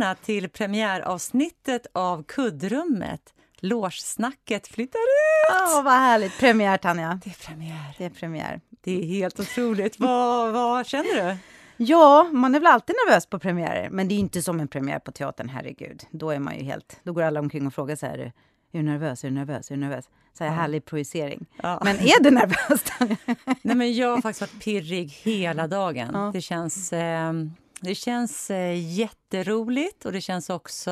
välkomna till premiäravsnittet av Kuddrummet. Logesnacket flyttar ut! Åh, vad härligt! Premiär, Tanja. Det är premiär. Det är premiär. Det är helt otroligt. vad, vad känner du? Ja, man är väl alltid nervös på premiärer, men det är inte som en premiär på teatern, herregud. Då är man ju helt... Då går alla omkring och frågar så här, är du nervös, är du nervös, är du nervös? Så här ja. härlig projicering. Ja. Men är du nervös? Nej, men jag har faktiskt varit pirrig hela dagen. Ja. Det känns... Eh, det känns eh, jätteroligt och det känns också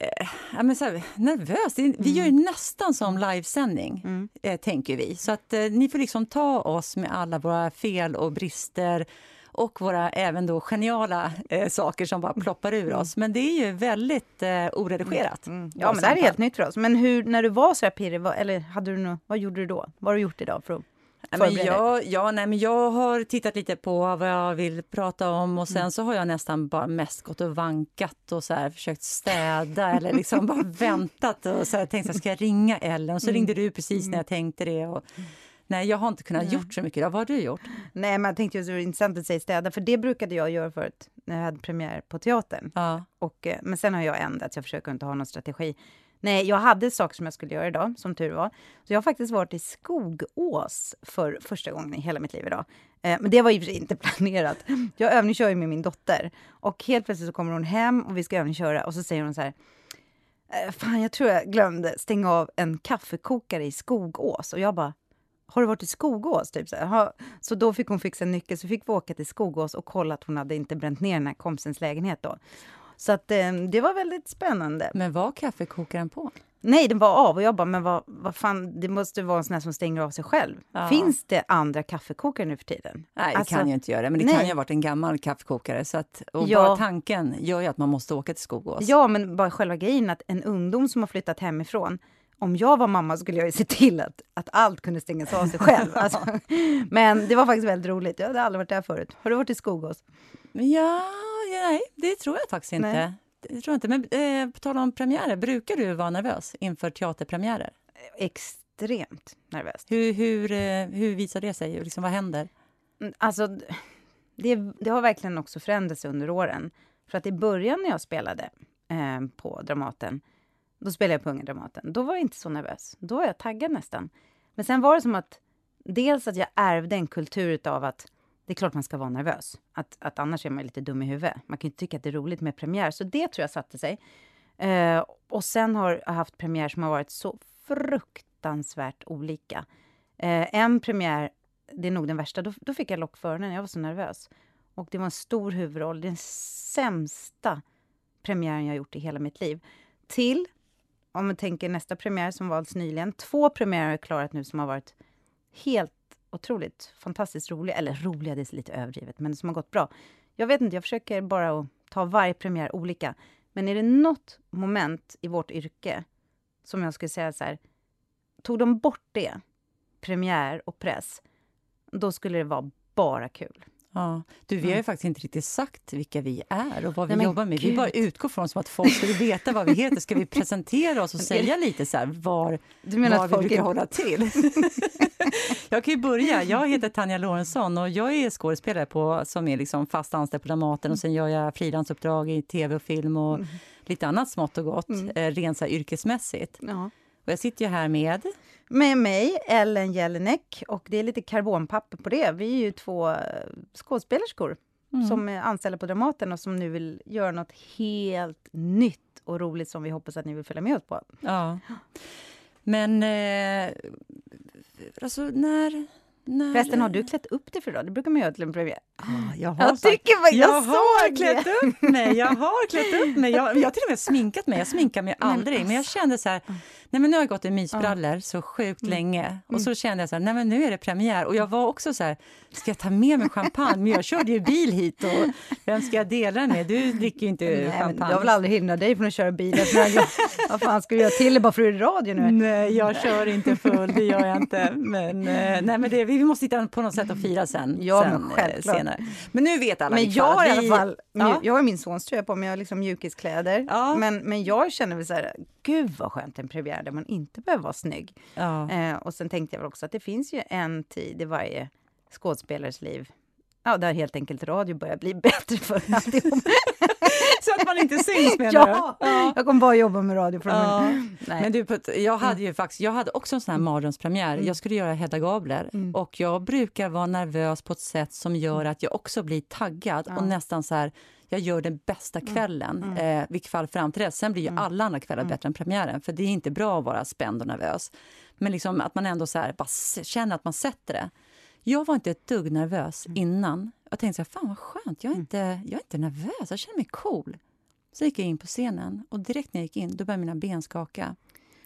eh, ja, men så här, nervöst. Vi mm. gör ju nästan som livesändning, mm. eh, tänker vi. Så att eh, ni får liksom ta oss med alla våra fel och brister och våra även då geniala eh, saker som bara ploppar ur mm. oss. Men det är ju väldigt eh, oredigerat. Mm. Ja, men det här är helt nytt för oss. Men hur, när du var så här pirrig, vad, eller hade du något, vad gjorde du då? Vad har du gjort idag för att men jag, ja, nej, men jag har tittat lite på vad jag vill prata om och sen mm. så har jag nästan bara mest gått och vankat och så här, försökt städa eller liksom bara väntat och så här, tänkt att ska jag ringa Ellen och så mm. ringde du precis när jag mm. tänkte det. Och, nej, jag har inte kunnat nej. gjort så mycket. Vad har du gjort? Nej, men jag tänkte att det var intressant att säga städa, för det brukade jag göra förut när jag hade premiär på teatern. Ja. Och, eh, men sen har jag ändrat, jag försöker inte ha någon strategi. Nej, jag hade saker som jag skulle göra idag, som tur var. Så jag har faktiskt varit i Skogås för första gången i hela mitt liv idag. Eh, men det var ju inte planerat. Jag övningskör ju med min dotter och helt plötsligt så kommer hon hem och vi ska övningsköra och så säger hon så här eh, Fan, jag tror jag glömde stänga av en kaffekokare i Skogås. Och jag bara, har du varit i Skogås? Typ så, här. så då fick hon fixa en nyckel, så fick vi åka till Skogås och kolla att hon hade inte bränt ner den här kompisens lägenhet då. Så att, eh, det var väldigt spännande. Men var kaffekokaren på? Nej, den var av och jag bara, men vad, vad fan, det måste vara en sån här som stänger av sig själv. Ja. Finns det andra kaffekokare nu för tiden? Nej, det alltså, kan ju inte göra men det nej. kan ju ha varit en gammal kaffekokare. Så att, och ja. bara tanken gör ju att man måste åka till Skogås. Ja, men bara själva grejen att en ungdom som har flyttat hemifrån, om jag var mamma skulle jag ju se till att, att allt kunde stängas av sig själv. Alltså, men det var faktiskt väldigt roligt. Jag hade aldrig varit där förut. Har du varit i Skogås? Ja, nej, det tror jag faktiskt inte. Nej. Det tror jag inte. Men eh, på tal om premiärer, brukar du vara nervös inför teaterpremiärer? Extremt nervös. Hur, hur, eh, hur visar det sig? Liksom, vad händer? Mm, alltså, det, det har verkligen också förändrats under åren. För att i början när jag spelade eh, på Dramaten, då spelade jag på Unga Dramaten, då var jag inte så nervös. Då var jag taggad nästan. Men sen var det som att dels att jag ärvde en kultur av att det är klart man ska vara nervös. Att, att annars är man lite dum i huvudet. Man kan ju tycka att det är roligt med premiär. Så det tror jag satte sig. Eh, och sen har jag haft premiär som har varit så fruktansvärt olika. Eh, en premiär, det är nog den värsta, då, då fick jag lock för öronen. Jag var så nervös. Och det var en stor huvudroll. Den sämsta premiären jag gjort i hela mitt liv. Till, om man tänker nästa premiär som valts nyligen, två premiärer har jag klarat nu som har varit helt otroligt fantastiskt roliga, eller roliga, det är lite överdrivet, men som har gått bra. Jag vet inte, jag försöker bara att ta varje premiär olika. Men är det något moment i vårt yrke som jag skulle säga så här, tog de bort det, premiär och press, då skulle det vara bara kul. Ja. Du, vi har ju faktiskt inte riktigt sagt vilka vi är och vad vi Nej, jobbar med. Gud. Vi bara utgår från som att folk skulle veta vad vi heter. Ska vi presentera oss och säga lite så här, var, du menar var att vi brukar är... hålla till? jag kan ju börja. Jag heter Tanja Lorentzon och jag är skådespelare på, som är liksom fast anställd på Dramaten och sen gör jag frilansuppdrag i tv och film och mm. lite annat smått och gott, mm. eh, rent så här, yrkesmässigt. Ja. Och jag sitter ju här med... Med mig, Ellen Jelinek, och det är lite karbonpapper på det. Vi är ju två eh, skådespelerskor mm. som är anställda på Dramaten och som nu vill göra något helt nytt och roligt som vi hoppas att ni vill följa med oss på. Ja. Men eh, alltså när när... Förresten, har du klätt upp dig för idag? Det brukar man göra till en premiär. Ah, jag har, jag tycker vad jag, jag har klätt upp mig. Jag har klätt upp mig. Jag, jag har till och med sminkat mig. Jag sminkar mig aldrig. Men jag alltså. kände så här, nej men nu har jag gått i mysbrallor så sjukt mm. länge. Och så mm. kände jag så här, nej men nu är det premiär. Och jag var också så här, ska jag ta med mig champagne? Men jag körde ju bil hit och vem ska jag dela den med? Du dricker ju inte nej, champagne. Men jag vill aldrig hindra dig från att köra bil. Vad fan ska du göra till det bara för att du är radio nu? Nej, jag kör inte full, det gör jag inte. Men, eh, nej, men det, vi måste hitta på något sätt att fira sen. Ja, sen, men eh, självklart. senare. Men nu vet alla Men jag har i alla fall, ja. jag har min sons tröja på mig, jag har liksom mjukiskläder. Ja. Men, men jag känner väl så här, gud vad skönt en premiär där man inte behöver vara snygg. Ja. Eh, och sen tänkte jag väl också att det finns ju en tid i varje skådespelares liv Ja, där helt enkelt radio börjar bli bättre för alltihop. så att man inte syns menar ja, du? Ja, jag kommer bara jobba med radio från ja. Nej. Men du, jag hade ju faktiskt, jag hade också en sån här mm. mardrömspremiär. Mm. Jag skulle göra Hedda Gabler mm. och jag brukar vara nervös på ett sätt som gör mm. att jag också blir taggad ja. och nästan så här jag gör den bästa mm. kvällen, mm. eh, vilket fall fram till det. Sen blir ju mm. alla andra kvällar mm. bättre än premiären, för det är inte bra att vara spänd och nervös. Men liksom att man ändå så här, bara känner att man sätter det. Jag var inte ett dugg nervös mm. innan. Jag tänkte så här, fan vad skönt, jag är, mm. inte, jag är inte nervös, jag känner mig cool. Så gick jag in på scenen och direkt när jag gick in då började mina ben skaka.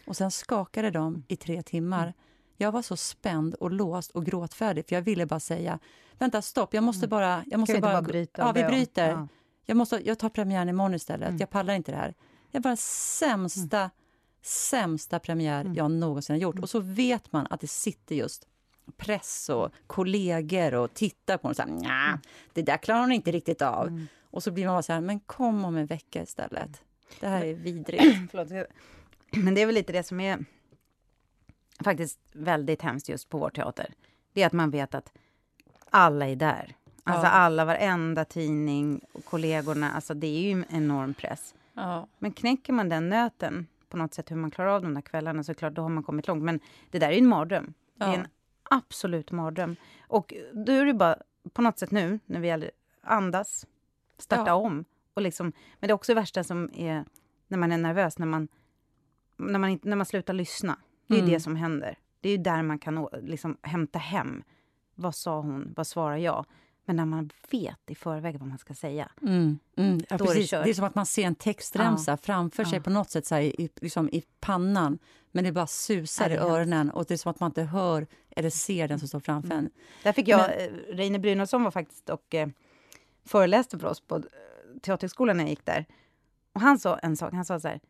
Och sen skakade de i tre timmar. Jag var så spänd och låst och gråtfärdig för jag ville bara säga vänta stopp, jag måste bara... Jag måste bara, bara bryta? Ja, vi bryter. Ja. Jag, måste, jag tar premiären imorgon istället. Mm. Jag pallar inte det här. Det var sämsta, mm. sämsta premiär mm. jag någonsin har gjort. Mm. Och så vet man att det sitter just press och kollegor och tittar på en och säger mm. det där klarar hon inte riktigt av. Mm. Och så blir man bara så här, men kom om en vecka istället. Det här är vidrigt. men det är väl lite det som är faktiskt väldigt hemskt just på vår teater. Det är att man vet att alla är där. Alltså ja. alla, varenda tidning, och kollegorna. Alltså det är ju en enorm press. Ja. Men knäcker man den nöten på något sätt, hur man klarar av de där kvällarna, så klart, då har man kommit långt. Men det där är en mardröm. Ja. Det är en absolut mardröm. Och då är det bara, på något sätt nu, när vi gäller, andas, starta om. Och liksom, men det är också det värsta som är när man är nervös, när man, när man, när man slutar lyssna. Det är mm. det som händer. Det är där man kan liksom, hämta hem. Vad sa hon? Vad svarar jag? Men när man vet i förväg vad man ska säga. Mm, mm. Ja, precis. Det, det, är som att man ser en textremsa ja. framför sig på något sätt så här, i, liksom, i pannan. Men det bara susar ja, i öronen och det är som att man inte hör eller ser den som står framför mm. en. Där fick jag, Men, eh, Reine Brynolfsson var faktiskt och eh, föreläste för oss på eh, Teaterhögskolan när jag gick där. Och han sa en sak, han sa så här,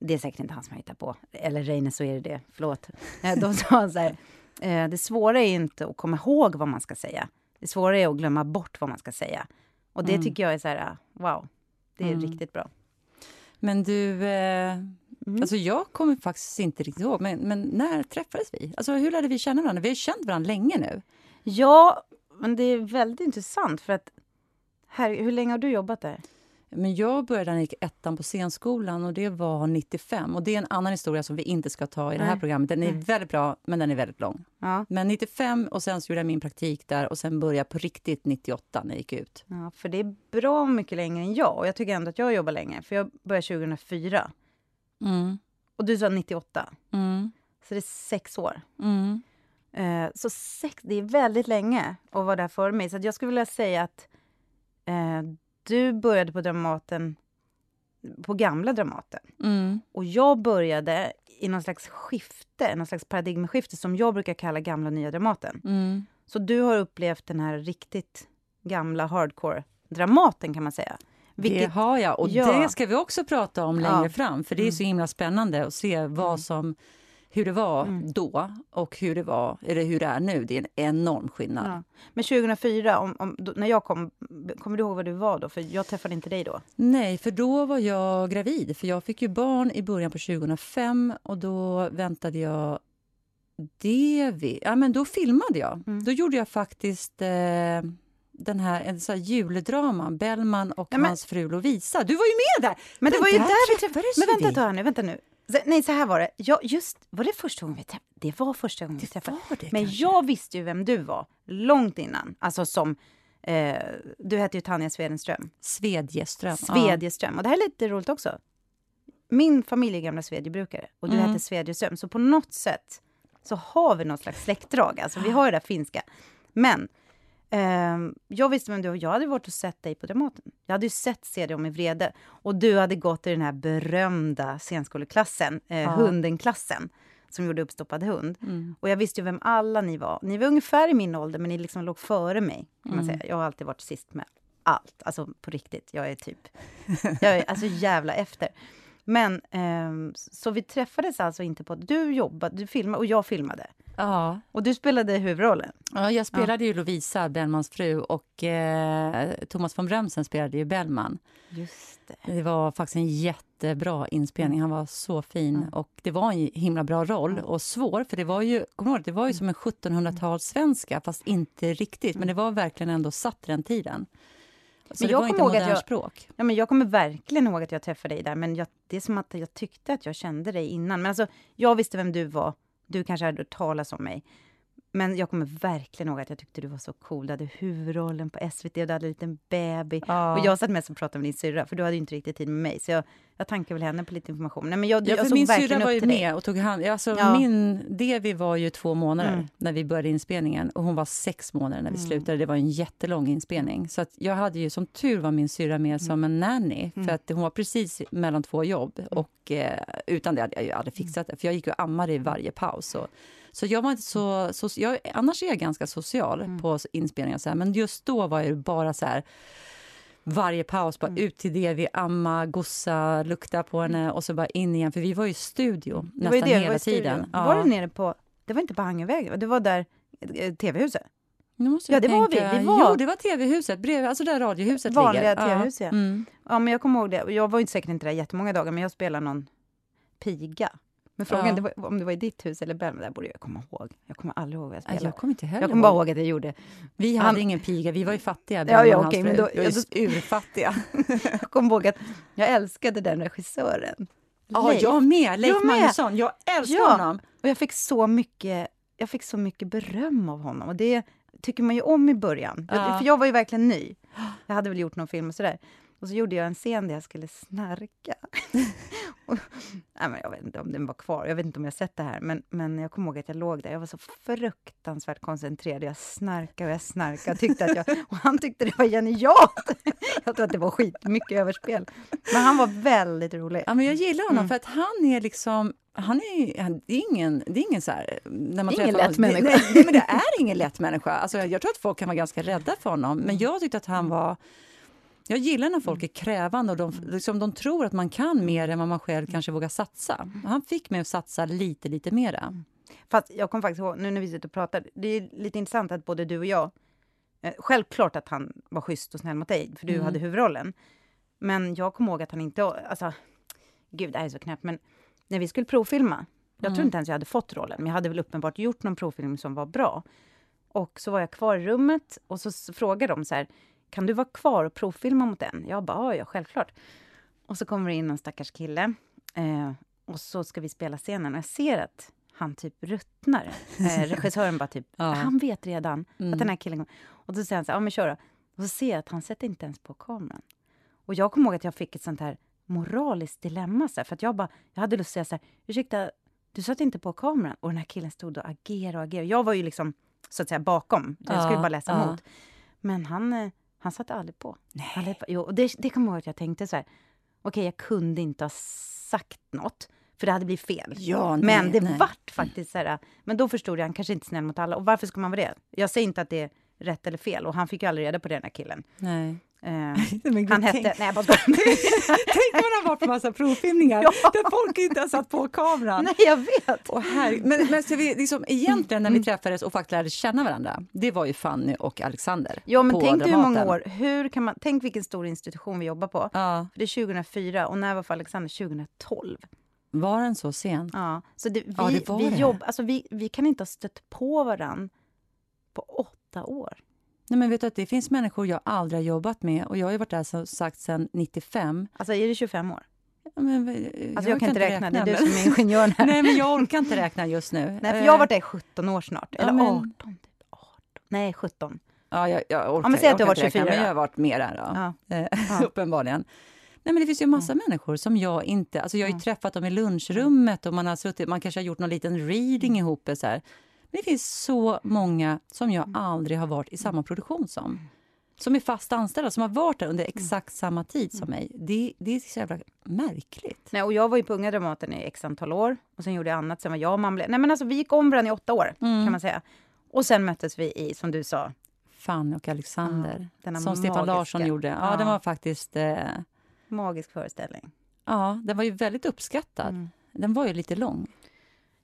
det är säkert inte han som har hittat på, eller Reine så är det det, förlåt. Eh, då sa han så här, det svåra är inte att komma ihåg vad man ska säga. Det svåra är att glömma bort vad man ska säga. Och det mm. tycker jag är så här, ah, wow, det är mm. riktigt bra. Men du, eh, mm. alltså jag kommer faktiskt inte riktigt ihåg, men, men när träffades vi? Alltså hur lärde vi känna varandra? Vi har känt varandra länge nu. Ja, men det är väldigt intressant för att här, hur länge har du jobbat där? Men jag började när jag gick ettan på scenskolan och det var 95. Och det är en annan historia som vi inte ska ta i det här programmet. Den är väldigt bra, men den är väldigt lång. Ja. Men 95 och sen så gjorde jag min praktik där och sen började jag på riktigt 98 när jag gick ut. Ja, för det är bra mycket längre än jag och jag tycker ändå att jag jobbar länge. För jag började 2004. Mm. Och du sa 98. Mm. Så det är sex år. Mm. Uh, så sex, det är väldigt länge att vara där före mig. Så jag skulle vilja säga att uh, du började på Dramaten, på gamla Dramaten. Mm. Och jag började i någon slags skifte, någon slags paradigmskifte som jag brukar kalla gamla och nya Dramaten. Mm. Så du har upplevt den här riktigt gamla hardcore-Dramaten kan man säga. Vilket, det har jag, och ja. det ska vi också prata om längre ja. fram, för det är så mm. himla spännande att se vad mm. som hur det var mm. då och hur det var, eller hur det är nu. Det är en enorm skillnad. Ja. Men 2004, om, om, när jag kom, kommer du ihåg vad du var då? För jag träffade inte dig då. Nej, för då var jag gravid. För jag fick ju barn i början på 2005 och då väntade jag det Ja, men då filmade jag. Mm. Då gjorde jag faktiskt eh, den här, en sån här juldrama, Bellman och ja, men, hans fru Lovisa. Du var ju med där! Men det, det var ju där, vi träffades. Men vänta ett tag nu, vänta nu. Nej, så här var det. Ja, just, var det första gången vi träffades? Det var första gången vi träffades. Men kanske. jag visste ju vem du var långt innan. Alltså som... Eh, du hette ju Tanja Swedenström. Svedjeström. Svedjeström. Och det här är lite roligt också. Min familj är gamla svedjebrukare och du mm. hette Svedjeström. Så på något sätt så har vi något slags släktdrag. Alltså vi har ju det finska. Men jag visste vem du var. Jag hade varit och sett dig på Dramaten. Jag hade ju sett Se dig om i vrede. Och du hade gått i den här berömda scenskoleklassen, uh, ja. Hundenklassen, som gjorde Uppstoppad hund. Mm. Och jag visste ju vem alla ni var. Ni var ungefär i min ålder, men ni liksom låg före mig. kan man mm. säga. Jag har alltid varit sist med allt. Alltså på riktigt. Jag är typ... jag är alltså jävla efter. Men, um, så vi träffades alltså inte på... Du jobbade, du filmade och jag filmade. Ja. Och du spelade huvudrollen? Ja, jag spelade ja. ju Lovisa, Bellmans fru, och eh, Thomas von Brömsen spelade ju Bellman. Just det. det var faktiskt en jättebra inspelning. Han var så fin. Mm. Och Det var en himla bra roll, och svår. För Det var ju, ihåg, det var ju som en 1700-talssvenska, fast inte riktigt. Men det var verkligen ändå satt den tiden. Så men det var inte modernt jag, språk. Ja, men jag kommer verkligen ihåg att jag träffade dig där. Men jag, det är som att jag tyckte att jag kände dig innan. Men alltså, jag visste vem du var. Du kanske hade hört talas om mig. Men jag kommer verkligen ihåg att jag tyckte du var så cool. Du hade huvudrollen på SVT och du hade en liten baby. Ja. Och jag satt mest och pratade med din syrra, för du hade inte riktigt tid med mig. Så jag, jag tankade väl henne på lite information. Nej, men jag, ja, jag min syrra var ju med och tog hand alltså, ja. Min Devi var ju två månader mm. när vi började inspelningen och hon var sex månader när vi mm. slutade. Det var en jättelång inspelning. Så jag hade ju, som tur var min syrra med mm. som en nanny. För mm. att hon var precis mellan två jobb. Mm. Och eh, utan det hade jag ju aldrig fixat det. För jag gick och ammade i varje paus. Och, så jag var inte så, så jag, annars är jag ganska social mm. på inspelningar, så här, men just då var det bara så här varje paus, bara mm. ut till det, vi amma, gossa, lukta på henne och så bara in igen. För vi var ju i studio mm. nästan det, hela tiden. Ja. Var det nere på, det var inte på Hangövägen, det var där eh, tv-huset? ja, det var vi. vi var... Jo, det var tv-huset, bredvid, alltså där radiohuset Vanliga ligger. Vanliga tv-hus, ja. Mm. ja. men jag kommer ihåg det. Jag var ju säkert inte där jättemånga dagar, men jag spelade någon piga. Men frågan ja. det var, om det var i ditt hus eller Belma, där borde jag komma ihåg. Jag kommer aldrig ihåg vad jag spelade. Jag kommer inte heller Jag kommer bara ihåg att jag gjorde. Vi hade Han, ingen piga, vi var ju fattiga. Ja, ja, okay, men då, jag är urfattiga. jag kommer ihåg att jag älskade den regissören. Ja, jag med! Leif jag Magnusson. Jag älskar ja. honom. Och jag fick så mycket jag fick så mycket beröm av honom. Och det tycker man ju om i början. Ja. För jag var ju verkligen ny. Jag hade väl gjort någon film och sådär. Och så gjorde jag en scen där jag skulle snarka. och, nej, men jag vet inte om den var kvar, jag vet inte om jag sett det här, men, men jag kommer ihåg att jag låg där. Jag var så fruktansvärt koncentrerad. Jag snarkade och jag snarkade. Tyckte att jag, och han tyckte det var genialt! jag tror att det var skitmycket överspel. Men han var väldigt rolig. Ja, men jag gillar honom, mm. för att han är liksom han är, han, det är ingen, det är ingen så här, när man ingen lätt människa. Nej, nej, men det är ingen lätt människa. Alltså, jag tror att folk kan vara ganska rädda för honom, men jag tyckte att han var jag gillar när folk är krävande och de, liksom, de tror att man kan mer än vad man själv kanske vågar satsa. Han fick mig att satsa lite, lite mera. Fast jag kommer faktiskt ihåg, nu när vi sitter och pratar, det är lite intressant att både du och jag, eh, självklart att han var schysst och snäll mot dig, för du mm. hade huvudrollen. Men jag kommer ihåg att han inte, alltså, gud det här är så knäppt, men när vi skulle provfilma, jag mm. tror inte ens jag hade fått rollen, men jag hade väl uppenbart gjort någon provfilm som var bra. Och så var jag kvar i rummet och så frågade de så här, kan du vara kvar och provfilma mot den? Jag bara, ja, självklart. Och så kommer det in en stackars kille eh, och så ska vi spela scenen och jag ser att han typ ruttnar. Eh, regissören bara typ, ja. han vet redan mm. att den här killen Och då säger han så här, ja men kör då. Och så ser jag att han sätter inte ens på kameran. Och jag kommer ihåg att jag fick ett sånt här moraliskt dilemma. Så här, för att jag bara, jag hade lust att säga så här, ursäkta, du satte inte på kameran. Och den här killen stod och agerade och agerade. Jag var ju liksom så att säga bakom, jag skulle bara läsa ja. emot. Men han, eh, han satte aldrig på. Nej. Aldrig på. Jo, och det, det kommer jag ihåg att jag tänkte så här, okej, okay, jag kunde inte ha sagt något, för det hade blivit fel. Ja, nej, men det nej. vart faktiskt så här, men då förstod jag, han kanske inte är snäll mot alla. Och varför ska man vara det? Jag säger inte att det är rätt eller fel, och han fick ju aldrig reda på det, den här killen. Nej. Uh, han hette... Nej, jag bara Tänk man har varit på massa provfilmningar ja. där folk inte har satt på kameran. Nej, jag vet. Och här, men men så vi, liksom, egentligen när vi träffades och faktiskt lärde känna varandra, det var ju Fanny och Alexander. Ja, men tänk hur många år. Hur kan man, tänk vilken stor institution vi jobbar på. Ja. För det är 2004 och när var för Alexander? 2012. Var den så sen? Ja, så det, vi, ja, det vi. Jobb, alltså vi, vi kan inte ha stött på varandra på åtta år. Nej, men vet du att det finns människor jag aldrig har jobbat med och jag har varit där som sagt sedan 95. Alltså är det 25 år? men, jag alltså jag kan inte räkna, räkna, det är du som är ingenjör. Nej, men jag orkar inte räkna just nu. Nej, för jag har varit där i 17 år snart. Eller ja, men... 18, typ. 18. Nej, 17. Ja, jag, jag orkar, ja, men säg att du har varit 24. Räkna, men jag har varit mer där, då. Ja. Eh, ja. uppenbarligen. Nej, men det finns ju massa mm. människor som jag inte... Alltså jag har ju träffat dem i lunchrummet och man har suttit, man kanske har gjort någon liten reading mm. ihop. Så här. Men det finns så många som jag mm. aldrig har varit i samma produktion som. Som är fast anställda, som har varit där under exakt samma tid som mig. Det, det är så jävla märkligt. Nej, och jag var ju på Unga Dramaten i x antal år. Och sen gjorde jag annat. Sen var jag och mamma... Nej, men alltså, vi gick om varandra i åtta år, mm. kan man säga. Och sen möttes vi i, som du sa... Fanny och Alexander. Ja, som Stefan Larsson gjorde. Ja, ja. den var faktiskt... Eh... Magisk föreställning. Ja, den var ju väldigt uppskattad. Mm. Den var ju lite lång.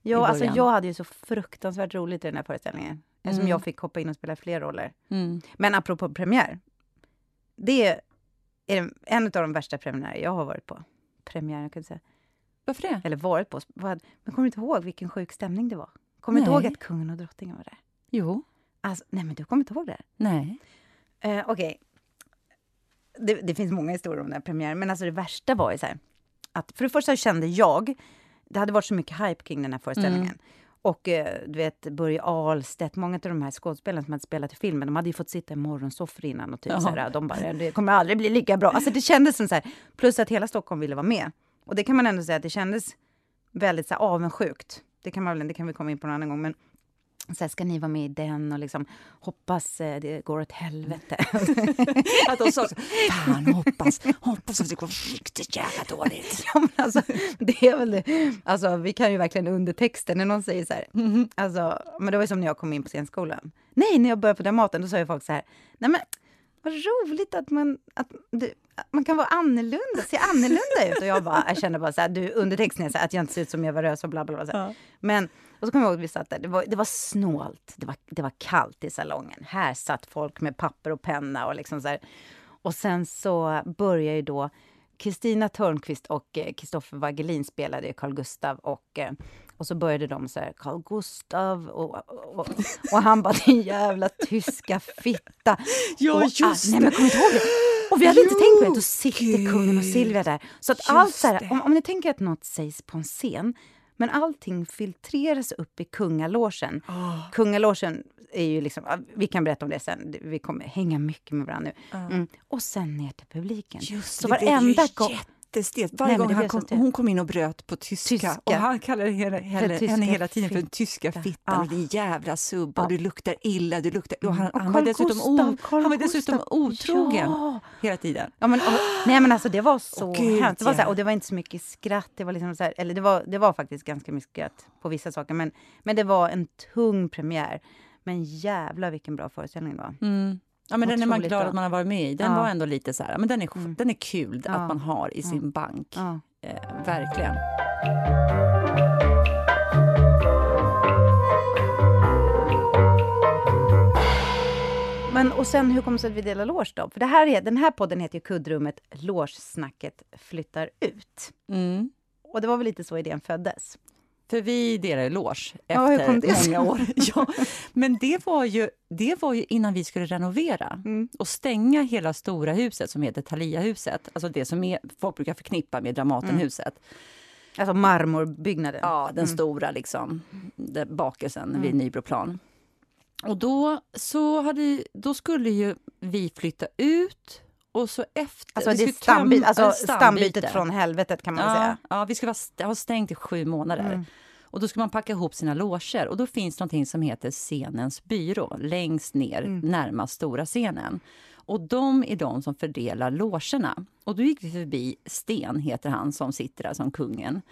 Ja, alltså jag hade ju så fruktansvärt roligt i den här föreställningen. Eftersom mm. jag fick hoppa in och spela fler roller. Mm. Men apropå premiär. Det är en av de värsta premiärer jag har varit på. Premiär, jag kan säga. Varför det? Eller varit på. Men kommer du inte ihåg vilken sjuk stämning det var? Kommer du inte ihåg att kungen och drottningen var där? Jo. Alltså, nej, men du kommer inte ihåg det? Nej. Uh, Okej. Okay. Det, det, finns många historier om den här premiären, men alltså det värsta var ju så här, att för det första kände jag, det hade varit så mycket hype kring den här föreställningen. Mm. Och eh, du vet, Börje Ahlstedt, många av de här skådespelarna som hade spelat i filmen, de hade ju fått sitta i morgonsoffor innan och typ Jaha. såhär, de bara, det kommer aldrig bli lika bra. Alltså det kändes som så här, plus att hela Stockholm ville vara med. Och det kan man ändå säga att det kändes väldigt så här, avundsjukt. Det kan, man, det kan vi komma in på en annan gång. Men så här, ska ni vara med i den och liksom hoppas eh, det går åt helvete. att de sa så, fan hoppas, hoppas att det går riktigt jävla dåligt. ja, men alltså, det är väl det. Alltså, vi kan ju verkligen undertexten när någon säger så här, mm -hmm. alltså, men det var som när jag kom in på scenskolan. Nej, när jag började på Dramaten, då sa ju folk så här, nej men vad roligt att man, att du, man kan vara annorlunda, se annorlunda ut. Och jag, bara, jag kände bara så här, du, undertexten är så här, att jag inte ser ut som Eva Röse och bla bla bla. Ja. Men, och så kommer jag ihåg att vi satt där, det var, det var snålt, det var, det var kallt i salongen. Här satt folk med papper och penna och liksom så här. Och sen så börjar ju då Kristina Törnqvist och Kristoffer eh, Wagelin spelade Carl Gustav och eh, och så började de så här, Carl Gustav och, och, och, och han bara, din jävla tyska fitta. Ja, och, just ah, Nej, men kom inte ihåg det. Och vi hade jo, inte tänkt på det. Då sitter kungen och Silvia där. Så att allt så här, om, om ni tänker att något sägs på en scen, men allting filtreras upp i kungalogen. Oh. Kungalogen är ju liksom, vi kan berätta om det sen, vi kommer hänga mycket med varandra nu. Mm. Och sen ner till publiken. Just, så varenda gång jättestelt. Varje Nej, gång han kom, hon kom in och bröt på tyska, tyska. och han kallade henne, henne, henne hela tiden för den tyska fittan. Ja. Och din jävla subba, ja. och du luktar illa. Du luktar, och han, och han var dessutom, o, han var dessutom otrogen ja. hela tiden. Ja, men, och, nej men alltså det var så oh, hemskt. Det var så här, och det var inte så mycket skratt. Det var, liksom så här, eller det var, det var faktiskt ganska mycket skratt på vissa saker. Men, men det var en tung premiär. Men jävla vilken bra föreställning det var. Mm. Ja, men den är man glad att man har varit med i. Den ja. var ändå lite så här, men den är, mm. den är kul ja. att man har i sin bank. Eh, verkligen. Men och sen hur kommer det sig att vi delar loge då? För det här är, den här podden heter ju Kuddrummet Logesnacket flyttar ut. Mm. Och det var väl lite så idén föddes? För vi delade loge efter många år. ja, men det var, ju, det var ju innan vi skulle renovera mm. och stänga hela stora huset som heter Thalia-huset. Alltså det som är, folk brukar förknippa med Dramatenhuset. Mm. Alltså marmorbyggnaden? Ja, den mm. stora liksom, bakelsen mm. vid Nybroplan. Och då, så hade, då skulle ju vi flytta ut och så efter... Alltså, det är stamby, alltså stambytet från helvetet kan man ja, säga. Ja, vi ska ha stängt i sju månader. Mm. Och då ska man packa ihop sina loger och då finns någonting som heter scenens byrå längst ner, mm. närmast stora scenen. Och de är de som fördelar logerna. Och då gick vi förbi Sten, heter han, som sitter där som kungen.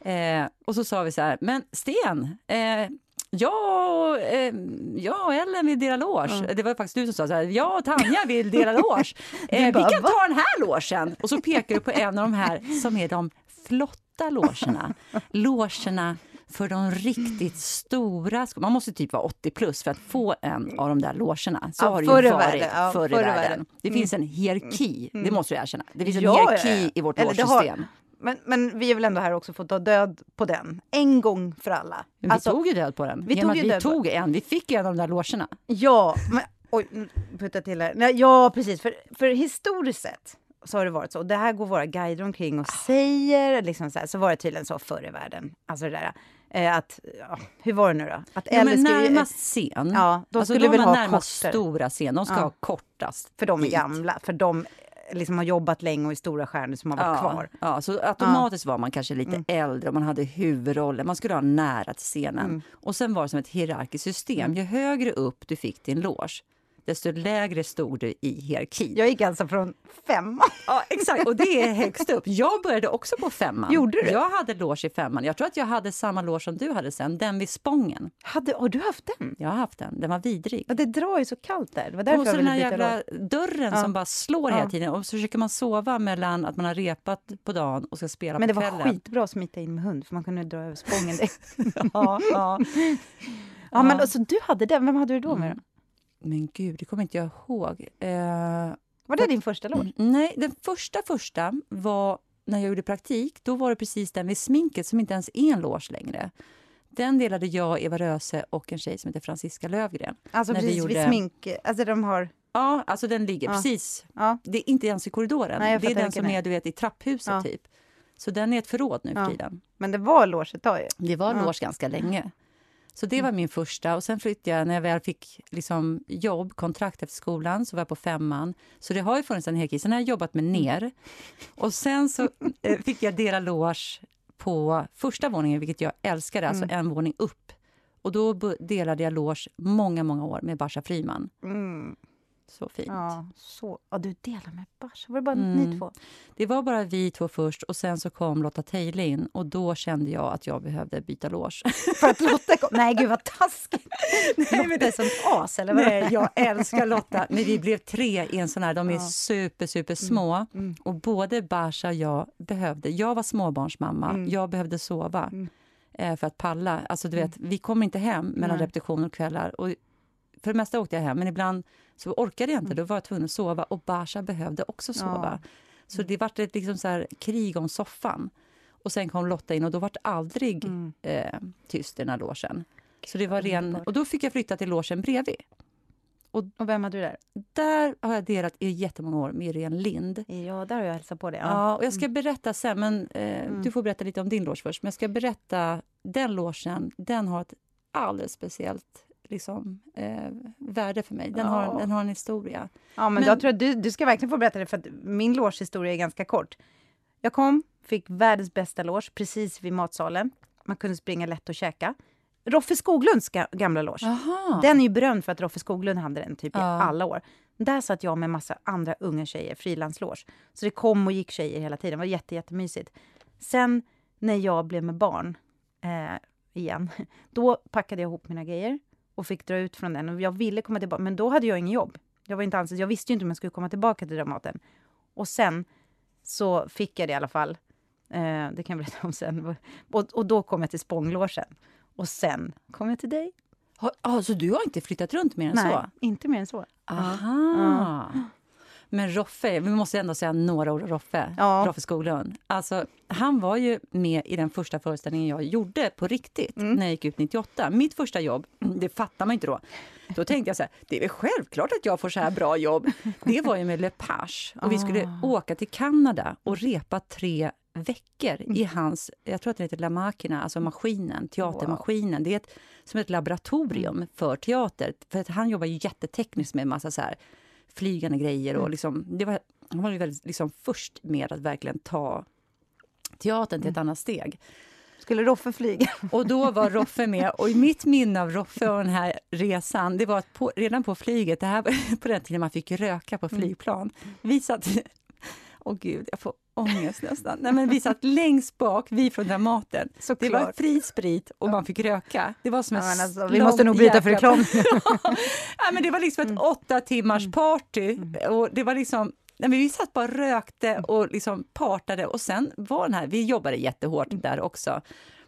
Eh, och så sa vi så här, men Sten, eh, Ja, eh, jag och Ellen vill dela loge. Mm. Det var faktiskt du som sa så här, jag och Tanja vill dela loge. Eh, vi kan ta den här logen. Och så pekar du på en av de här som är de flotta logerna. logerna för de riktigt stora. Man måste typ vara 80 plus för att få en av de där logerna. Så ja, har det ju varit ja, förr i världen. världen. Det finns en hierarki, mm. det måste du erkänna. Det finns en ja, hierarki i vårt logesystem. Men, men vi är väl ändå här också för att ta död på den, en gång för alla. Men vi alltså, tog ju död på den. Vi tog, ju vi tog en, vi fick en av de där logerna. Ja, men oj, putta till här. Ja, precis. För, för historiskt sett så har det varit så. Och det här går våra guider omkring och säger. Liksom så, här, så var det tydligen så förr i världen. Alltså det där. Eh, att, ja, hur var det nu då? Att ja, men närmast scen. Ja, de alltså skulle de väl ha närmast kortare. stora scen. De ska ja. ha kortast. För de är gamla. För de liksom har jobbat länge och är stora stjärnor som har varit ja, kvar. Ja, så automatiskt ja. var man kanske lite mm. äldre och man hade huvudrollen. Man skulle ha nära till scenen. Mm. Och sen var det som ett hierarkiskt system. Mm. Ju högre upp du fick din loge, desto lägre stod du i hierarkin. Jag gick alltså från femman. Ja, exakt. Och det är högst upp. Jag började också på femman. Gjorde du? Jag hade loge i femman. Jag tror att jag hade samma loge som du hade sen, den vid Spången. Hade, har du haft den? Jag har haft den. Den var vidrig. Ja, det drar ju så kallt där. Det var därför och så den här jävla dörren Ja. som bara slår Ja. hela tiden. Och så försöker man sova mellan att man har repat på dagen och ska spela Men det på var kvällen. skitbra att smita in med hund, för man kunde dra över spången. Ja, ja. Ja, men alltså, du hade den. Vem hade du då med? Mm. Men gud, det kommer inte jag ihåg. Eh, Var det din första låt? nej, den första första var när jag gjorde praktik. Då var det precis den vid sminket som inte ens är en loge längre. Den delade jag, Eva Röse och en tjej som heter Franziska Lövgren. Alltså När vi precis vid gjorde- smink... Alltså de har... Ja, alltså den ligger Ja. precis. Ja. Det är inte ens i korridoren. Nej, det är den som är. du vet, i trapphuset Ja. typ. Så den är ett förråd nu för tiden. Men det var loge ett tag ju. Det var Ja. loge ganska länge. Så det var min första. Och Sen flyttade jag, när jag väl fick liksom jobb, kontrakt efter skolan, så var jag på femman. Så det har ju funnits en hierarki. Sen har jag jobbat med ner. Och sen så eh, fick jag dela loge på första våningen, vilket jag älskade, alltså en våning upp. Och då delade jag loge många, många år med Basha Friman. Mm. Så fint. Ja, så. Ja, du delar med Bars. Var det bara Mm. ni två? Det var bara vi två först och sen så kom Lotta Teile in och då kände jag att jag behövde byta loge. För att Lotta kom... Nej, gud vad taskigt! Nej, Lotta är som as, eller vad? Nej, jag älskar Lotta. Men vi blev tre i en sån här. De är Ja. super, super små. Mm. Och både Basha och jag behövde... Jag var småbarnsmamma. Mm. Jag behövde sova Mm. eh, för att palla. Alltså, du vet, Vi kom inte hem mellan Nej. repetition och kvällar. Och för det mesta åkte jag hem, men ibland så orkade jag inte. Då var jag tvungen att sova. Och Basha behövde också sova. Så det var ett liksom så här krig om soffan. Och sen kom Lotta in och då var det aldrig Mm. eh, tyst i den här logen. Så det var ren, och då fick jag flytta till logen bredvid. Och vem hade du där? Där har jag delat i jättemånga år med Irene Lind. Ja, där har jag hälsat på dig. Ja. och jag ska berätta sen, men eh, Mm. du får berätta lite om din loge först. Men jag ska berätta, den logen, den har ett alldeles speciellt liksom, eh, värde för mig. Den, Ja. har, den har en historia. Ja, men, Men- då tror jag du, du ska verkligen få berätta det, för min logehistoria är ganska kort. Jag kom, fick världens bästa loge precis vid matsalen. Man kunde springa lätt och käka. Roffe Skoglunds ga- gamla loge. Aha. Den är ju berömd för att Roffe Skoglund hade den typ i Ja. alla år. Där satt jag med massa andra unga tjejer, frilansloge. Så det kom och gick tjejer hela tiden. Det var jätte, jättemysigt. Sen när jag blev med barn eh, igen, då packade jag ihop mina grejer och fick dra ut från den. Och jag ville komma tillbaka, men då hade jag ingen jobb. Jag, var inte anställd. jag visste ju inte om jag skulle komma tillbaka till Dramaten. Och sen så fick jag det i alla fall. Eh, det kan jag berätta om sen. Och, och då kom jag till Spånglogen. Och sen kom jag till dig. Har, ah, så du har inte flyttat runt mer än Nej, så? inte mer än så. Aha. Men Roffe, vi måste ändå säga några ord om Roffe. Ja. Roffe Skoglund. Alltså, han var ju med i den första föreställningen jag gjorde på riktigt Mm. när jag gick ut 98. Mitt första jobb, det fattar man inte då. Då tänkte jag så här, det är väl självklart att jag får så här bra jobb. Det var ju med Le Page och vi skulle Ah. åka till Kanada och repa tre veckor i hans, jag tror att den heter La Machina, alltså maskinen, teatermaskinen. Det är ett, som ett laboratorium för teater. För att han jobbar ju jättetekniskt med massa så här flygande grejer. Och liksom, det var, han var ju väldigt liksom först med att verkligen ta teatern till ett annat steg. Skulle Roffe flyga? Och då var Roffe med. Och i mitt minne av Roffe och den här resan, det var att på, redan på flyget, det här på den tiden man fick röka på flygplan. Vi satt... Åh gud, jag får ångest nästan. Nej, men vi satt längst bak, vi från Dramaten. Det var Såklart. fri sprit och man fick röka. Det var som en Ja, men alltså, vi måste nog bryta för reklam. ja, men det var liksom ett åtta timmars party. Och det var liksom, nej, men vi satt bara och rökte och liksom partade. Och sen var den här, vi jobbade jättehårt där också.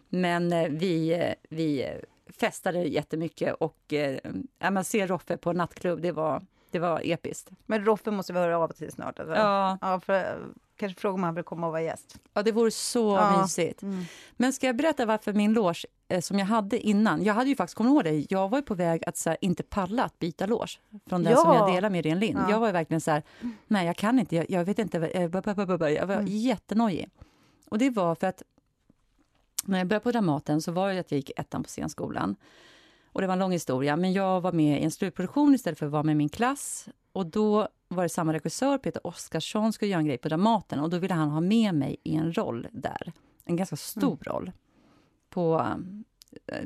Men eh, vi, eh, vi eh, festade jättemycket och eh, ja, men se Roffe på nattklubb, det var, det var episkt. Men Roffe måste vi höra av till snart. Alltså. Ja, Ja, för, eh, kanske fråga om han vill komma och vara gäst. ja det vore så Ja. mysigt. Men ska jag berätta varför min loge eh, som jag hade innan, jag hade ju faktiskt, kommer ihåg det? Jag var ju på väg att så här, inte palla att byta loge från den Ja. som jag delar med Irene Lind. Ja. Jag var ju verkligen så här, nej jag kan inte, jag, jag vet inte, eh, jag var jättenojig. Och det var för att när jag började på Dramaten så var det att jag gick ettan på scenskolan. Och det var en lång historia, men jag var med i en slutproduktion istället för att vara med min klass. Och då var det samma regissör, Peter Oskarsson, skulle göra en grej på Dramaten och då ville han ha med mig i en roll där. En ganska stor roll. På,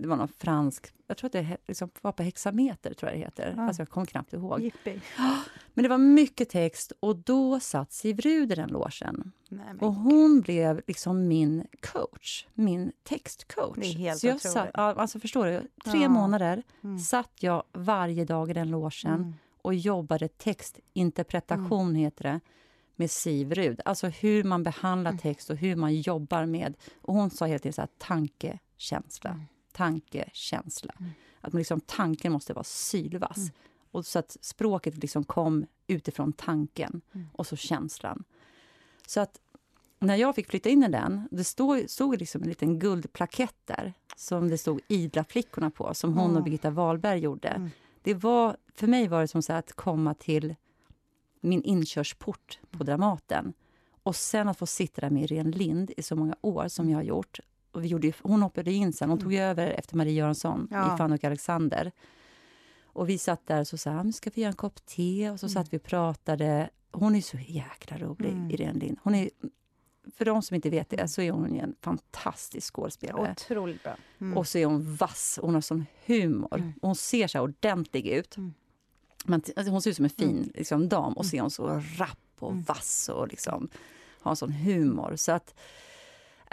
det var någon fransk, jag tror att det liksom var på hexameter, tror jag det heter. Ja. Alltså jag kommer knappt ihåg. Jippi. Men det var mycket text och då satt Siv Rud i den logen. Nej, Och hon blev liksom min coach, min textcoach. Det är helt Så jag otroligt. satt, alltså förstår du, tre Ja. månader Mm. satt jag varje dag i den logen Mm. och jobbade textinterpretation, heter det, med Siv Rud. Alltså hur man behandlar Mm. text och hur man jobbar med... Och hon sa hela tiden så här, tanke, känsla, Mm. Tanke, känsla. Mm. Att man liksom, tanken måste vara sylvass. Mm. Och så att språket liksom kom utifrån tanken Mm. och så känslan. Så att när jag fick flytta in i den, det stod, stod liksom en liten guldplakett där som det stod Idla flickorna på, som hon Mm. och Birgitta Wahlberg gjorde. Mm. Det var, för mig var det som så att komma till min inkörsport på Dramaten. Och sen att få sitta där med Irene Lind i så många år som jag har gjort. Och vi gjorde ju, hon hoppade in sen, hon tog ju över efter Marie Göransson Ja. i Fanny och Alexander. Och vi satt där och så sa "Ja, men ska vi göra en kopp te? Och så satt vi och pratade. Hon är så jäkla rolig, Mm. Irene Lind. Hon är, för de som inte vet det så är hon en fantastisk skådespelare. Otroligt bra. Mm. Och så är hon vass, hon har sån humor. Mm. Hon ser så ordentlig ut. Mm. Men, t- alltså hon ser ut som en fin Mm. liksom, dam och så är hon så rapp och Mm. vass och liksom, har en sån humor. Så att,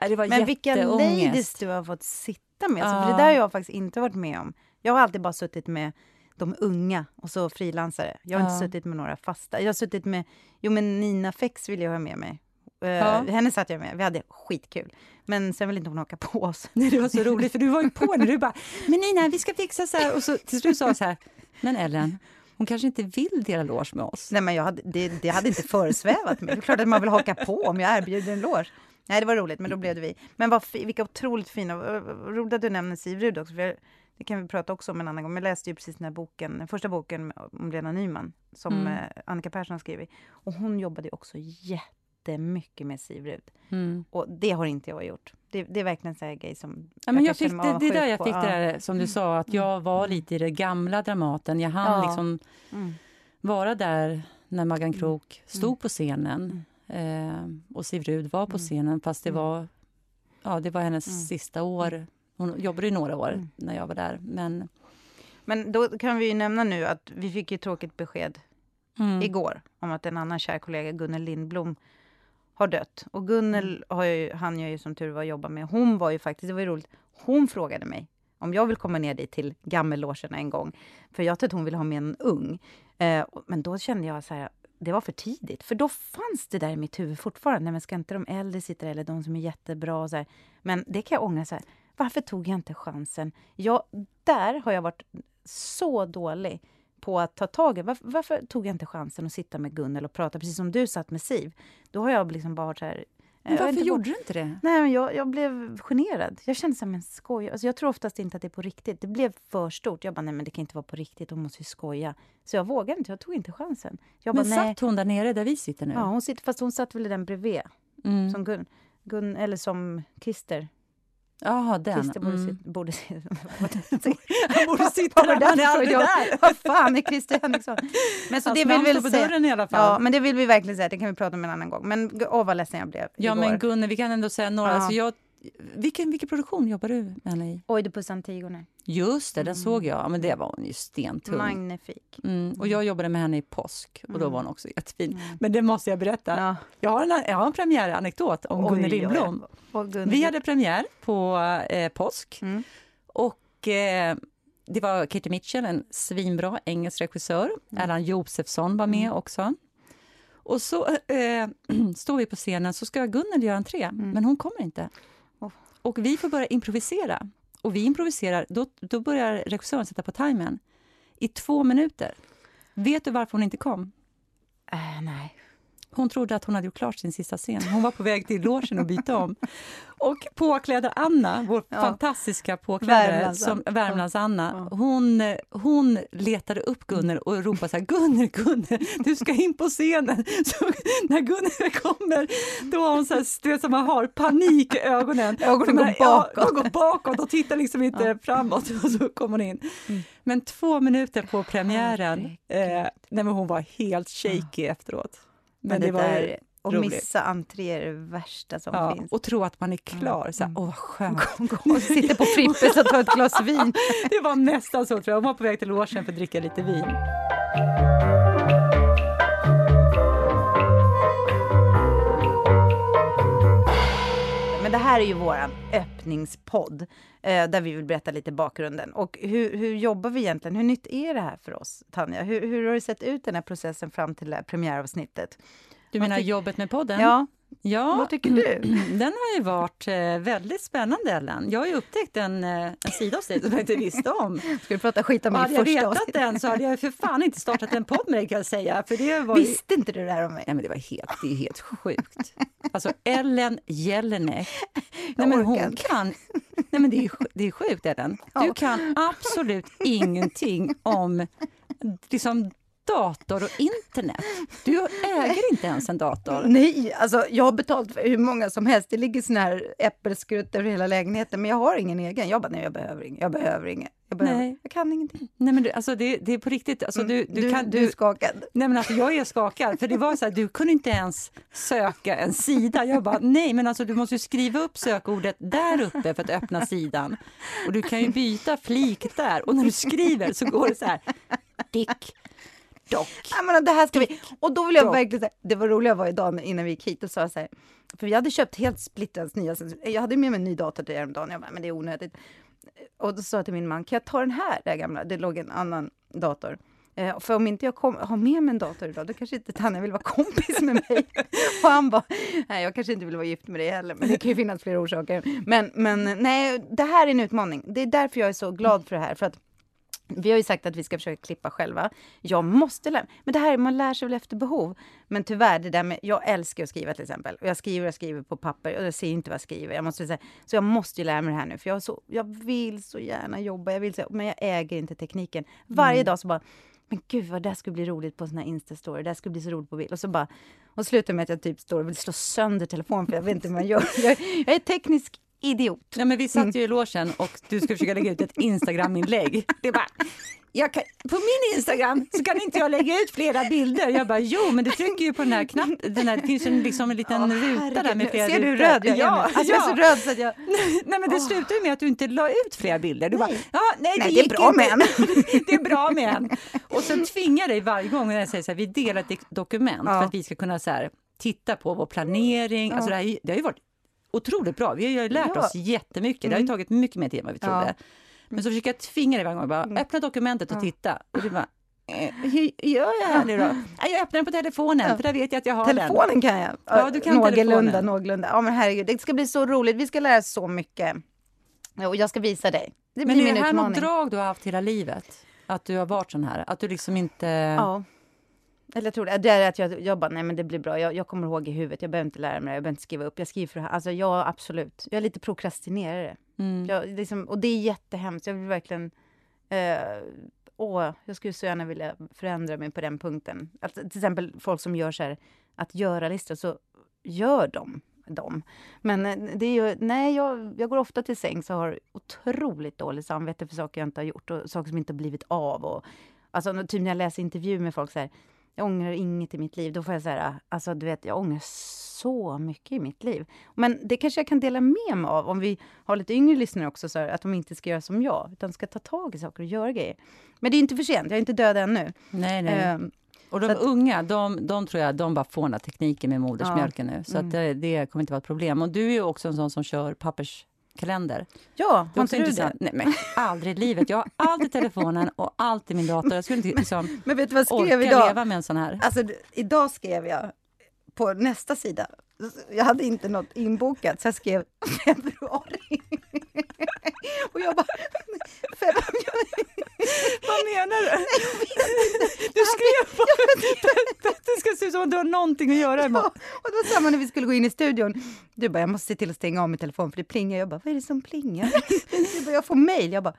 det var Men vilka ladies du har fått sitta med. Alltså, för det där har jag faktiskt inte varit med om. Jag har alltid bara suttit med de unga och så frilansare. Jag har Ja. inte suttit med några fasta. Jag har suttit med, jo men Nina Fex vill jag ha med mig. Uh, Ja. Henne satt jag med, vi hade skitkul. Men sen vill inte hon haka på oss. Nej, det var så roligt, för du var ju på när du bara “men Nina, vi ska fixa så här” och så till slut sa jag så här “men Ellen, hon kanske inte vill dela loge med oss”. Nej, men jag hade, det, det hade inte föresvävat mig. Det är klart att man vill haka på om jag erbjuder en loge. Nej, det var roligt, men då blev det vi. Men vad, vilka otroligt fina... vad Roligt att du nämner Siv Rud också, för jag, det kan vi prata också om en annan gång. Men jag läste ju precis den här boken, den första boken om Lena Nyman, som Mm. eh, Annika Persson har skrivit. Och hon jobbade ju också jättemycket med Siv Rud. Mm. Och det har inte jag gjort. Det, det är verkligen här grej som... Ja, men kan jag fick, det, det är där jag på. fick det där som du sa, att jag var lite i det gamla Dramaten. Jag hann Ja. liksom Mm. vara där när Maggan Krook stod på scenen eh, och Siv Rud var på Mm. scenen fast det Mm. var, ja, det var hennes Mm. sista år. Hon jobbade i några år när jag var där. Men, Men då kan vi ju nämna nu att vi fick ju tråkigt besked igår om att en annan kär kollega, Gunnel Lindblom, har dött. Och Gunnel har ju, han jag ju som tur var jobba med. Hon var ju faktiskt, det var ju roligt, hon frågade mig om jag vill komma ner dit till gammellogerna en gång. För jag tror att hon ville ha med en ung. Eh, men då kände jag så här, det var för tidigt. För då fanns det där i mitt huvud fortfarande. Nej, men ska inte de äldre sitta där, eller de som är jättebra? Och så här. Men det kan jag ångra så här. Varför tog jag inte chansen? Jag, där har jag varit så dålig på att ta tag i. Varför, varför tog jag inte chansen att sitta med Gunnel och prata, precis som du satt med Siv? Då har jag liksom bara varit så här men varför inte gjorde du inte det? Nej, men jag, jag blev generad. Jag kände så här, men skoj. Alltså, jag tror oftast inte att det är på riktigt. Det blev för stort. Jag bara, nej men det kan inte vara på riktigt. Hon måste ju skoja. Så jag vågade inte. Jag tog inte chansen. Jag Men bara, nej. satt hon där nere där vi sitter nu? Ja, hon sitter, fast hon satt väl i den bredvid. mm. Som Gun, Gun, eller som Christer. Jaha, den. Christer borde, Mm. sit, borde, Han borde sitta där, han är aldrig där. Vad fan är Christer Henriksson? Men så Hans det vill vi väl säga. i alla fall. Ja, men det vill vi verkligen säga. Det kan vi prata om en annan gång. Men åh, vad ledsen jag blev Ja, igår. men Gunnel, vi kan ändå säga några. Ja. Alltså jag, vilken, vilken produktion jobbar du med henne i? Oidipus Antigone. Just det, den Mm. såg jag. Ja, men det var hon ju stentung. Magnifik. Mm. Och jag jobbade med henne i påsk och då Mm. var hon också jättefin. Mm. Men det måste jag berätta. Ja. Jag, har en, jag har en premiäranekdot om Oj, Gunnel oj, oj. Lindblom. Vi hade premiär på eh, påsk Mm. och eh, det var Katie Mitchell, en svinbra engelsk regissör. Mm. Erland Josefsson var med Mm. också. Och så eh, står vi på scenen, så ska Gunnel göra entré, men hon kommer inte. Och vi får börja improvisera. Och vi improviserar, då, då börjar regissören sätta på timern i två minuter. Vet du varför hon inte kom? Äh, nej. Hon trodde att hon hade gjort klart sin sista scen. Hon var på väg till logen och byta om. Och påklädda Anna, vår Ja. fantastiska påklädare, Värmlands- som, Värmlands Anna, Ja. hon, hon letade upp Gunnel och ropade så här, Gunnel, Gunnel, du ska in på scenen. Så när Gunnel kommer, då har hon så här, du vet som man har, panik i ögonen. Ögonen går Ja, bakåt. de går bakåt och tittar liksom inte framåt. Och så kommer hon in. Mm. Men två minuter på premiären, eh, nej men hon var helt shaky efteråt. Men, det, det var, där- Och missa entré är det värsta som ja, finns. Och tro att man är klar. Så här, mm. Åh, vad skönt. Och sitter på Frippes och tar ett glas vin. det var nästan så, tror jag. Hon var på väg till logen för att dricka lite vin. Men det här är ju vår öppningspodd eh, där vi vill berätta lite bakgrunden. Och hur, hur jobbar vi egentligen? Hur nytt är det här för oss, Tanja? Hur, hur har det sett ut den här processen fram till det här premiäravsnittet? Du menar jobbet med podden? Ja. Ja, Vad tycker du? Den har ju varit eh, väldigt spännande, Ellen. Jag har ju upptäckt en, eh, en sida hos dig som jag inte visste om. Ska du prata skit om mig Hade jag vetat den så hade jag för fan inte startat en podd med dig kan jag säga. För det var ju... Visste inte du det här om mig? Nej, men det var helt, det är helt sjukt. Alltså Ellen Jelinek, nej men hon kan... Nej men det är, det är sjukt Ellen. Du kan absolut ingenting om liksom dator och internet. Du äger inte ens en dator. Nej, alltså jag har betalt för hur många som helst. Det ligger såna här äppelskrutt över hela lägenheten, men jag har ingen egen. Jag bara, nej, jag behöver ingen. Jag behöver ingen. Jag, behöver, nej. jag kan ingenting. Nej, men du, alltså det, det är på riktigt. Alltså, du, du, du, kan, du, du är skakad. Nej, men alltså, jag är skakad. För det var så här, du kunde inte ens söka en sida. Jag bara, nej, men alltså, du måste skriva upp sökordet där uppe för att öppna sidan. Och du kan ju byta flik där. Och när du skriver så går det så här, Dick dock. Ja, men det här ska vi. Och då vill jag dock. verkligen säga, det var roliga var idag innan vi gick hit och sa så här, för vi hade köpt helt splittrans nya, jag hade med mig en ny dator till häromdagen, jag bara, men det är onödigt. Och då sa jag till min man, kan jag ta den här, den gamla? Det låg en annan dator. Eh, för om inte jag kom, har med mig en dator idag, då kanske inte Tanja vill vara kompis med mig. och han bara, nej jag kanske inte vill vara gift med dig heller, men det kan ju finnas flera orsaker. Men, men nej, det här är en utmaning. Det är därför jag är så glad för det här. För att vi har ju sagt att vi ska försöka klippa själva. Jag måste lära Men det här, man lär sig väl efter behov. Men tyvärr, det där med, jag älskar att skriva till exempel. Och jag skriver och skriver på papper och jag ser inte vad jag skriver. Jag måste säga, så jag måste ju lära mig det här nu. För jag, så, jag vill så gärna jobba, jag vill så, men jag äger inte tekniken. Varje mm. dag så bara, men gud vad det skulle bli roligt på sån här Insta-story. Det skulle bli så roligt på bild. Och så bara, och slutar med att jag typ står och vill slå sönder telefonen för jag vet inte vad man gör. Jag, jag är teknisk idiot. Ja, men vi satt ju i logen och du skulle försöka lägga ut ett Instagram-inlägg. Det bara, kan, på min Instagram så kan inte jag lägga ut flera bilder. Jag bara, jo, men du trycker ju på den här knappen. Den här, det finns en, liksom en liten oh, ruta där med flera Ser du röd jag ja, alltså, ja. Jag är så röd så att jag... nej, men det oh. slutade ju med att du inte la ut flera bilder. Du nej. bara, ja, nej, det, nej, det är bra med en. det är bra med en. Och sen tvingar dig varje gång när jag säger så här, vi delar ett dokument ja. för att vi ska kunna så här, titta på vår planering. Alltså det, här, det har ju varit otroligt bra. Vi har lärt ja. oss jättemycket. Det har ju mm. tagit mycket mer tid än vad vi trodde. Ja. Men så försöker jag tvinga dig varje gång. Bara, mm. öppna dokumentet och ja. titta. Och du bara, eh, hur gör jag här nu då? Jag öppnar den på telefonen, ja. för där vet jag att jag har telefonen den. kan jag. Ja, du kan någorlunda, någorlunda. Ja, men herregud, det ska bli så roligt. Vi ska lära så mycket. Och jag ska visa dig. Det blir men är det här något drag du har haft hela livet? Att du har varit sån här? Att du liksom inte... Ja. Eller jag tror det, det är att jag, jag bara, nej men det blir bra, jag, jag kommer ihåg i huvudet, jag behöver inte lära mig det, jag behöver inte skriva upp, jag skriver för det här. Alltså jag absolut, jag är lite prokrastinerare. Mm. Jag, liksom, och det är jättehemskt, jag vill verkligen... Eh, åh, jag skulle så gärna vilja förändra mig på den punkten. Att, till exempel folk som gör så här, att göra-listor, så gör de dem. Men eh, det är ju, nej, jag, jag går ofta till sängs och har otroligt dåligt samvete för saker jag inte har gjort och saker som inte har blivit av. Och, alltså, typ när jag läser intervjuer med folk så här, jag ångrar inget i mitt liv. Då får jag säga, alltså du vet, jag ångrar så mycket i mitt liv. Men det kanske jag kan dela med mig av om vi har lite yngre lyssnare också, så att de inte ska göra som jag, utan ska ta tag i saker och göra grejer. Men det är inte för sent, jag är inte död ännu. Nej, nej. Um, och de att, unga, de, de tror jag, de bara får den tekniken med modersmjölken ja, nu. Så mm. att det, det, kommer inte vara ett problem. Och du är ju också en sån som kör pappers kalender. Ja, har inte du det? Nej, men aldrig i livet. Jag har allt i telefonen och allt i min dator. Jag skulle inte liksom men vet du vad jag skrev idag? leva med en sån här. Alltså, idag skrev jag på nästa sida. Jag hade inte något inbokat, så jag skrev februari. och jag bara... Vad menar du? Du skrev på att det ska se ut som att du har någonting att göra imorgon. Ja, och då sa man när vi skulle gå in i studion. Du bara, jag måste se till att stänga av min telefon för det plingar. Jag bara, vad är det som plingar? Du bara, jag får mejl. Jag bara,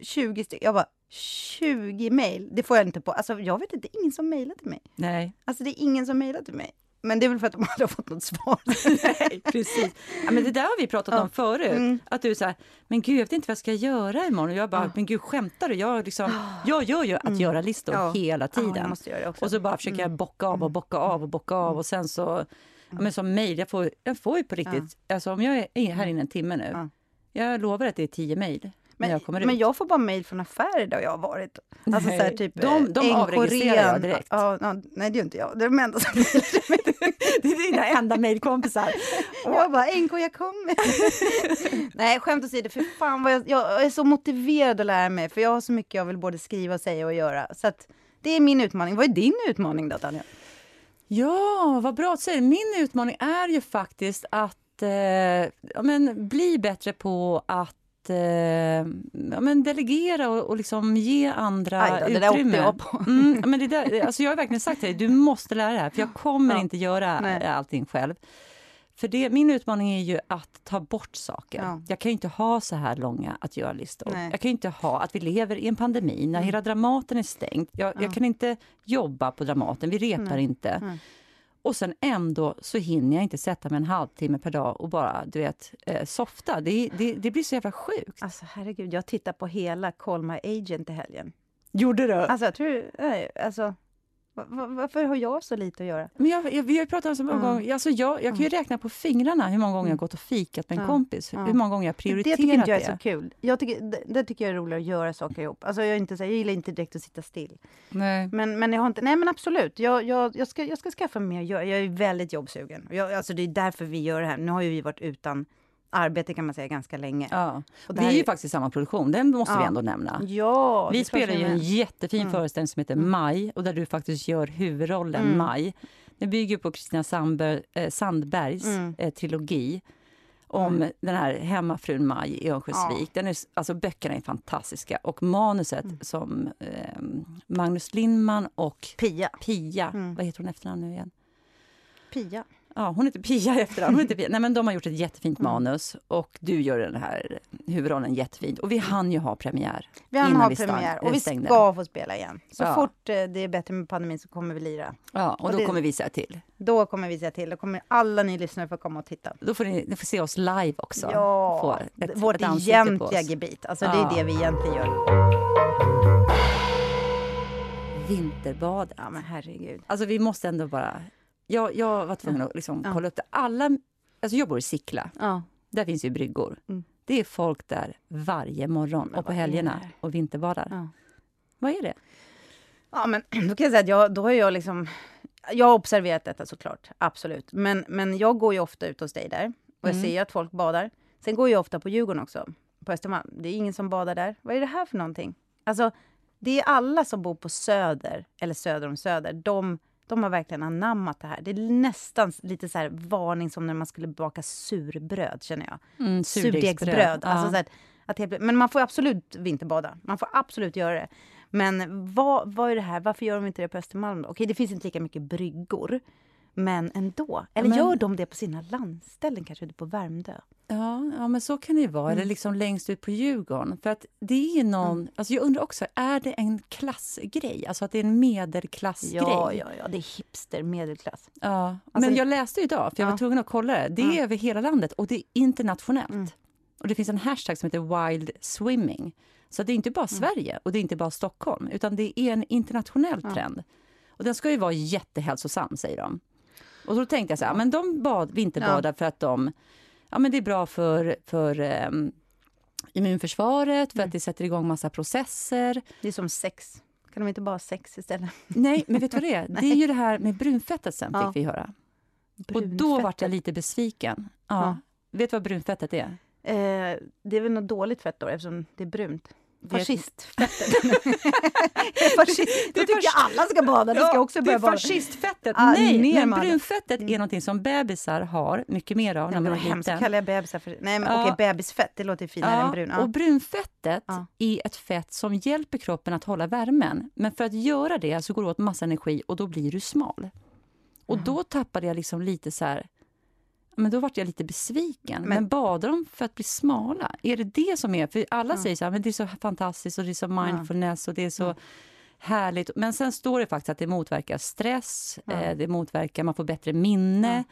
20 stycken. Jag bara, 20 mejl? Det får jag inte på. Alltså jag vet inte, det är ingen som mejlar till mig. Nej. Alltså det är ingen som mejlar till mig. Men det är väl för att de aldrig har fått något svar. Nej, precis. Ja, men det där har vi pratat ja. om förut. Mm. Att du säger, men gud, jag vet inte vad jag ska göra imorgon. Och jag bara, ja. men gud, skämtar du? Jag, liksom, jag gör ju att mm. göra-listor ja. hela tiden. och så bara försöker jag mm. bocka av och bocka av och bocka av och sen så Ja, men som mejl, jag får, jag får ju på riktigt... Alltså om jag är här inne en timme nu, Ja. jag lovar att det är tio mejl Men, jag men jag får bara mejl från affärer där jag har varit. Alltså Nej, så här, typ de- de eh, avregistrerar jag direkt. Ja, ja, nej, det gör inte jag. Det är de enda som det är dina enda mejlkompisar. Jag bara, NK jag kommer. Nej, skämt åsido, för fan vad jag, jag är så motiverad att lära mig. För jag har så mycket jag vill både skriva, säga och göra. Så att det är min utmaning. Vad är din utmaning då, Tanja? Ja, vad bra att säga. Min utmaning är ju faktiskt att eh, men, bli bättre på att eh, ja, men delegera och, och liksom ge andra Aj då, det där utrymme. jag på. Mm, men det där, alltså jag har verkligen sagt till dig, du måste lära dig det här, för jag kommer Ja. inte göra Nej. allting själv. För det, min utmaning är ju att ta bort saker. Ja. Jag kan inte ha så här långa att göra-listor. Jag kan inte ha att vi lever i en pandemi när hela Dramaten är stängt. Jag, Ja. jag kan inte jobba på Dramaten, vi repar Nej. inte. Nej. Och sen ändå så hinner jag inte sätta mig en halvtimme per dag och bara, du vet, eh, softa. Det, det, det blir så jävla sjukt. Alltså herregud, jag tittar på hela Call My Agent i helgen. Gjorde du? Alltså jag tror, nej, alltså, va- va- varför har jag så lite att göra? Men jag, jag, vi har ju pratat om så många Mm. gånger. Alltså jag, jag kan ju räkna på fingrarna hur många gånger jag har gått och fikat med en Ja. kompis. Hur, många gånger jag har Det prioriterat tycker inte jag det. är så kul. Jag tycker, det, det tycker jag är roligare att göra saker ihop. Alltså jag, är inte, så jag gillar inte direkt att sitta still. Nej. Men, men jag har inte, nej men absolut, jag, jag, jag, ska, jag ska skaffa mer att göra. Jag är väldigt jobbsugen. Jag, alltså det är därför vi gör det här. Nu har ju vi varit utan arbete kan man säga ganska länge. Ja. Och det Vi här är ju är- faktiskt samma produktion, den måste vi Ja. ändå nämna. Ja, Vi det spelar ju en jättefin Mm. föreställning som heter Maj och där du faktiskt gör huvudrollen Mm. Maj. Den bygger på Kristina Sandberg, eh, Sandbergs Mm. eh, trilogi om den här hemmafrun Maj i Örnsköldsvik. Den är, s- alltså böckerna är fantastiska och manuset Mm. som eh, Magnus Lindman och Pia. Pia, Mm. vad heter hon efternamn nu igen? Pia. Ja, hon heter Pia i efternamn. Hon heter Pia. Nej, men de har gjort ett jättefint Mm. manus och du gör den här huvudrollen jättefint. Och vi hann ju ha premiär. Vi hann ha vi premiär och vi stängde. ska få spela igen. Så Ja. fort eh, det är bättre med pandemin så kommer vi lira. Ja, och, Och då det- kommer vi säga till. Då kommer vi säga till. Då kommer alla ni lyssnare få komma och titta. Då får ni, ni får se oss live också. Ja, Får ett, vårt ett egentliga gebit. Alltså Ja. det är det vi egentligen gör. Vinterbadet. Ja men herregud. Alltså vi måste ändå bara... Jag, jag var tvungen att liksom Ja. kolla upp det. Alla, alltså jag bor i Sickla. Ja. Där finns ju bryggor. Mm. Det är folk där varje morgon Men och på helgerna och vinterbadar. Ja. Vad är det? Ja, men då kan jag säga att jag, då har jag liksom... Jag har observerat detta såklart, absolut. Men, men jag går ju ofta ut hos dig där och jag Mm. ser att folk badar. Sen går jag ofta på Djurgården också, på Östermalm. Det är ingen som badar där. Vad är det här för någonting? Alltså, det är alla som bor på Söder, eller söder om Söder, de, de har verkligen anammat det här. Det är nästan lite så här varning som när man skulle baka surbröd, känner jag. Mm, surdegsbröd. Ja. Alltså så att, att helt, men man får absolut vinterbada. Man får absolut göra det. Men vad, vad är det här? Varför gör de inte det på Östermalm? Då? Okej, det finns inte lika mycket bryggor. Men ändå. Eller men- gör de det på sina landställen, kanske på Värmdö? Ja, ja, men så kan det ju vara. Mm. Eller liksom längst ut på Djurgården. För att det är någon... Alltså jag undrar också, är det en klassgrej? Alltså att det är en medelklassgrej? Ja, ja, ja, det är hipster, medelklass. Ja, Alltså- men jag läste idag, för jag var Ja. tvungen att kolla det. Det är Ja. över hela landet och det är internationellt. Mm. Och det finns en hashtag som heter wild swimming. Så det är inte bara Sverige och det är inte bara Stockholm, utan det är en internationell trend. Och den ska ju vara jättehälsosam, säger de. Och då tänkte jag så här, men de bad, vinterbadar för att de, ja men det är bra för, för um, immunförsvaret, för Mm. att det sätter igång massa processer. Det är som sex. Kan de inte bara ha sex istället? Nej, men vet du vad det är? Det är ju det här med brunfettet sen, Ja. fick vi höra. Och då vart jag lite besviken. Ja. Ja. Vet du vad brunfettet är? Eh, det är väl något dåligt fett då, eftersom det är brunt. Fascistfettet. Fascist. Då tycker jag alla ska bada. Vi ska också börja bada. fascistfettet. Ah, Nej, men brunfettet är någonting som bebisar har mycket mer av Ja, när man är hemskt, kallar jag bebisar för... Nej, men Ja. okej, bebisfett, det låter finare än brun. Ja. Och brunfettet Ja. är ett fett som hjälper kroppen att hålla värmen. Men för att göra det så går det åt massa energi och då blir du smal. Och då tappade jag liksom lite så här... Men då vart jag lite besviken. Men, Men- badar de för att bli smala? Är det det som är... För alla Ja. säger så här, men det är så fantastiskt och det är så mindfulness och det är så härligt. Men sen står det faktiskt att det motverkar stress, Ja. eh, det motverkar, man får bättre minne.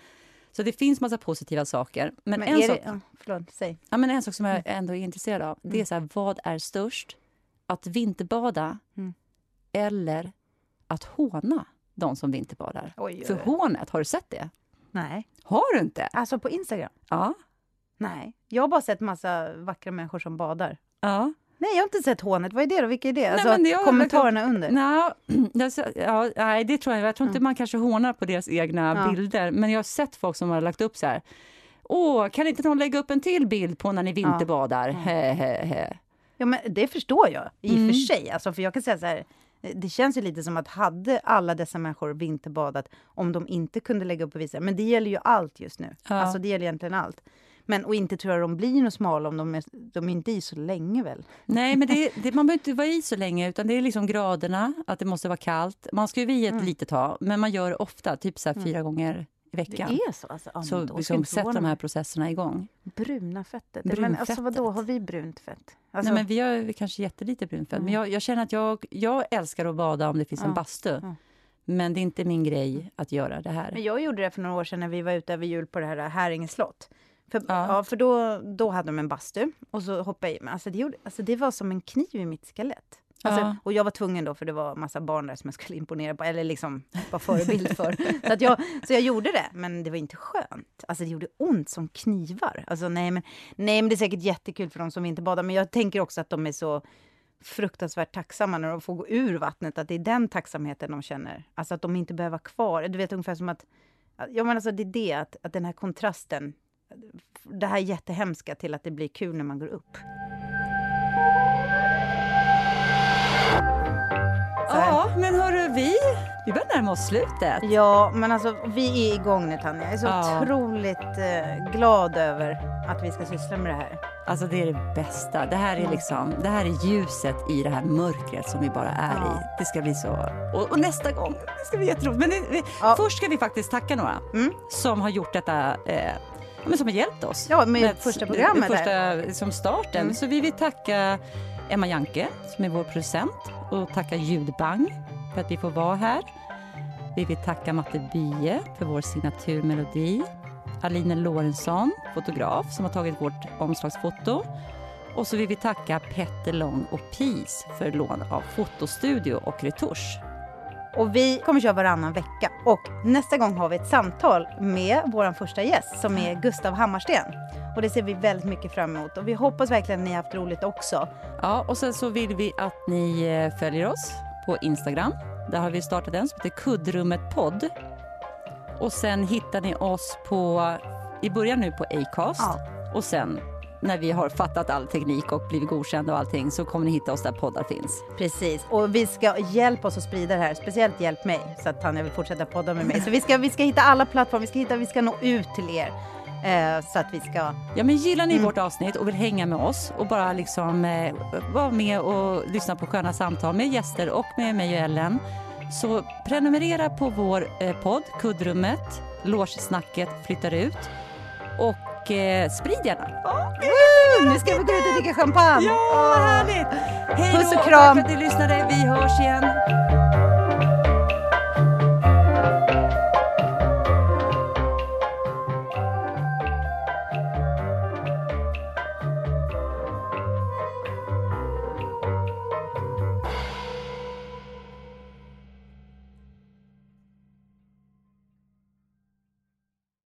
Så det finns massa positiva saker. Men, Men en, är sak, det... Ja, förlåt, säg. ja, men en sak som jag ändå är intresserad av, det är så här, vad är störst? Att vinterbada Mm. eller att håna de som vinterbadar? Oj, oj, För oj. hånet, har du sett det? Nej. Har du inte? Alltså på Instagram? Ja. Nej. Jag har bara sett massa vackra människor som badar. Ja. Nej, jag har inte sett hånet. Vad är det då? Vilka är det? Alltså, men det kommentarerna under? Nå, alltså, ja, nej, det tror jag. Jag tror inte man kanske hånar på deras egna Mm. Ja. bilder. Men jag har sett folk som har lagt upp så här. Åh, kan inte någon lägga upp en till bild på när ni vinterbadar? He, he, he. Ja, men det förstår jag i och Mm. för sig. Alltså, för jag kan säga så här, det känns ju lite som att hade alla dessa människor vinterbadat om de inte kunde lägga upp och visa. Men det gäller ju allt just nu. Ja. Alltså det gäller egentligen allt. Men och inte tror jag de blir något smala om de är, de är inte i så länge väl? Nej, men det, det, man behöver inte vara i så länge, utan det är liksom graderna, att det måste vara kallt. Man ska ju vara i ett Mm. litet tag, men man gör det ofta, typ så här fyra gånger i Det veckan. är så? Alltså, ja, Så liksom, förvåna de här mig. processerna igång. Bruna fettet. Men alltså vadå, har vi brunt fett? Alltså, Nej, men vi har kanske jättelite brunfett. Men jag, jag känner att jag, jag älskar att bada om det finns en Ja, bastu. ja. Men det är inte min grej att göra det här. Men jag gjorde det för några år sedan när vi var ute över jul på det här Häringe slott. För, ja. Ja. för då, då hade de en bastu och så hoppade jag i. Men alltså det, gjorde, alltså det var som en kniv i mitt skelett. Alltså, Ja. Och jag var tvungen då, för det var massa barn där som jag skulle imponera på, eller liksom vara förebild för. Så, jag, så jag gjorde det, men det var inte skönt. Alltså det gjorde ont som knivar. Alltså nej men, nej, men det är säkert jättekul för de som inte badar, men jag tänker också att de är så fruktansvärt tacksamma när de får gå ur vattnet, att det är den tacksamheten de känner. Alltså att de inte behöver vara kvar. Du vet ungefär som att, ja men alltså det är det, att, att den här kontrasten, det här jättehemska till att det blir kul när man går upp. Ja, men hörru, vi, vi börjar närma oss slutet. Ja, men alltså vi är igång nu Tanja. Jag är så Ja. otroligt eh, glad över att vi ska syssla med det här. Alltså det är det bästa. Det här är liksom, det här är ljuset i det här mörkret som vi bara är Ja. i. Det ska bli så. Och, och nästa gång, det ska bli jätteroligt. Men det, vi, Ja. först ska vi faktiskt tacka några Mm. som har gjort detta, eh, men som har hjälpt oss. Ja, med Med första programmet första. Som starten. Mm. Så vi vill tacka Emma Janke som är vår producent och tacka Ljudbang för att vi får vara här. Vi vill tacka Matte Bie för vår signaturmelodi. Aline Lorentzon, fotograf, som har tagit vårt omslagsfoto. Och så vill vi tacka Petter Lång och Pis för lån av fotostudio och retusch. Och vi kommer köra varannan vecka. Och nästa gång har vi ett samtal med vår första gäst som är Gustav Hammarsten. Och det ser vi väldigt mycket fram emot. Och vi hoppas verkligen att ni har haft roligt också. Ja, och sen så vill vi att ni eh, följer oss på Instagram. Där har vi startat en som heter Kuddrummet podd. Och sen hittar ni oss på, i början nu på Acast. Ja. Och sen när vi har fattat all teknik och blivit godkända och allting så kommer ni hitta oss där poddar finns. Precis. Och vi ska hjälpa oss att sprida det här. Speciellt hjälp mig så att Tanja vill fortsätta podda med mig. Så vi ska, vi ska hitta alla plattformar. Vi ska, hitta, vi ska nå ut till er. Eh, så att vi ska... Ja, men gillar ni Mm. vårt avsnitt och vill hänga med oss och bara liksom eh, vara med och lyssna på sköna samtal med gäster och med mig och Ellen så prenumerera på vår eh, podd Kuddrummet. Logesnacket flyttar ut och eh, sprid gärna. Nu ska vi gå ut och dricka champagne! Ja, vad härligt! Hej Puss och då, kram. tack för att ni lyssnade. Vi hörs igen.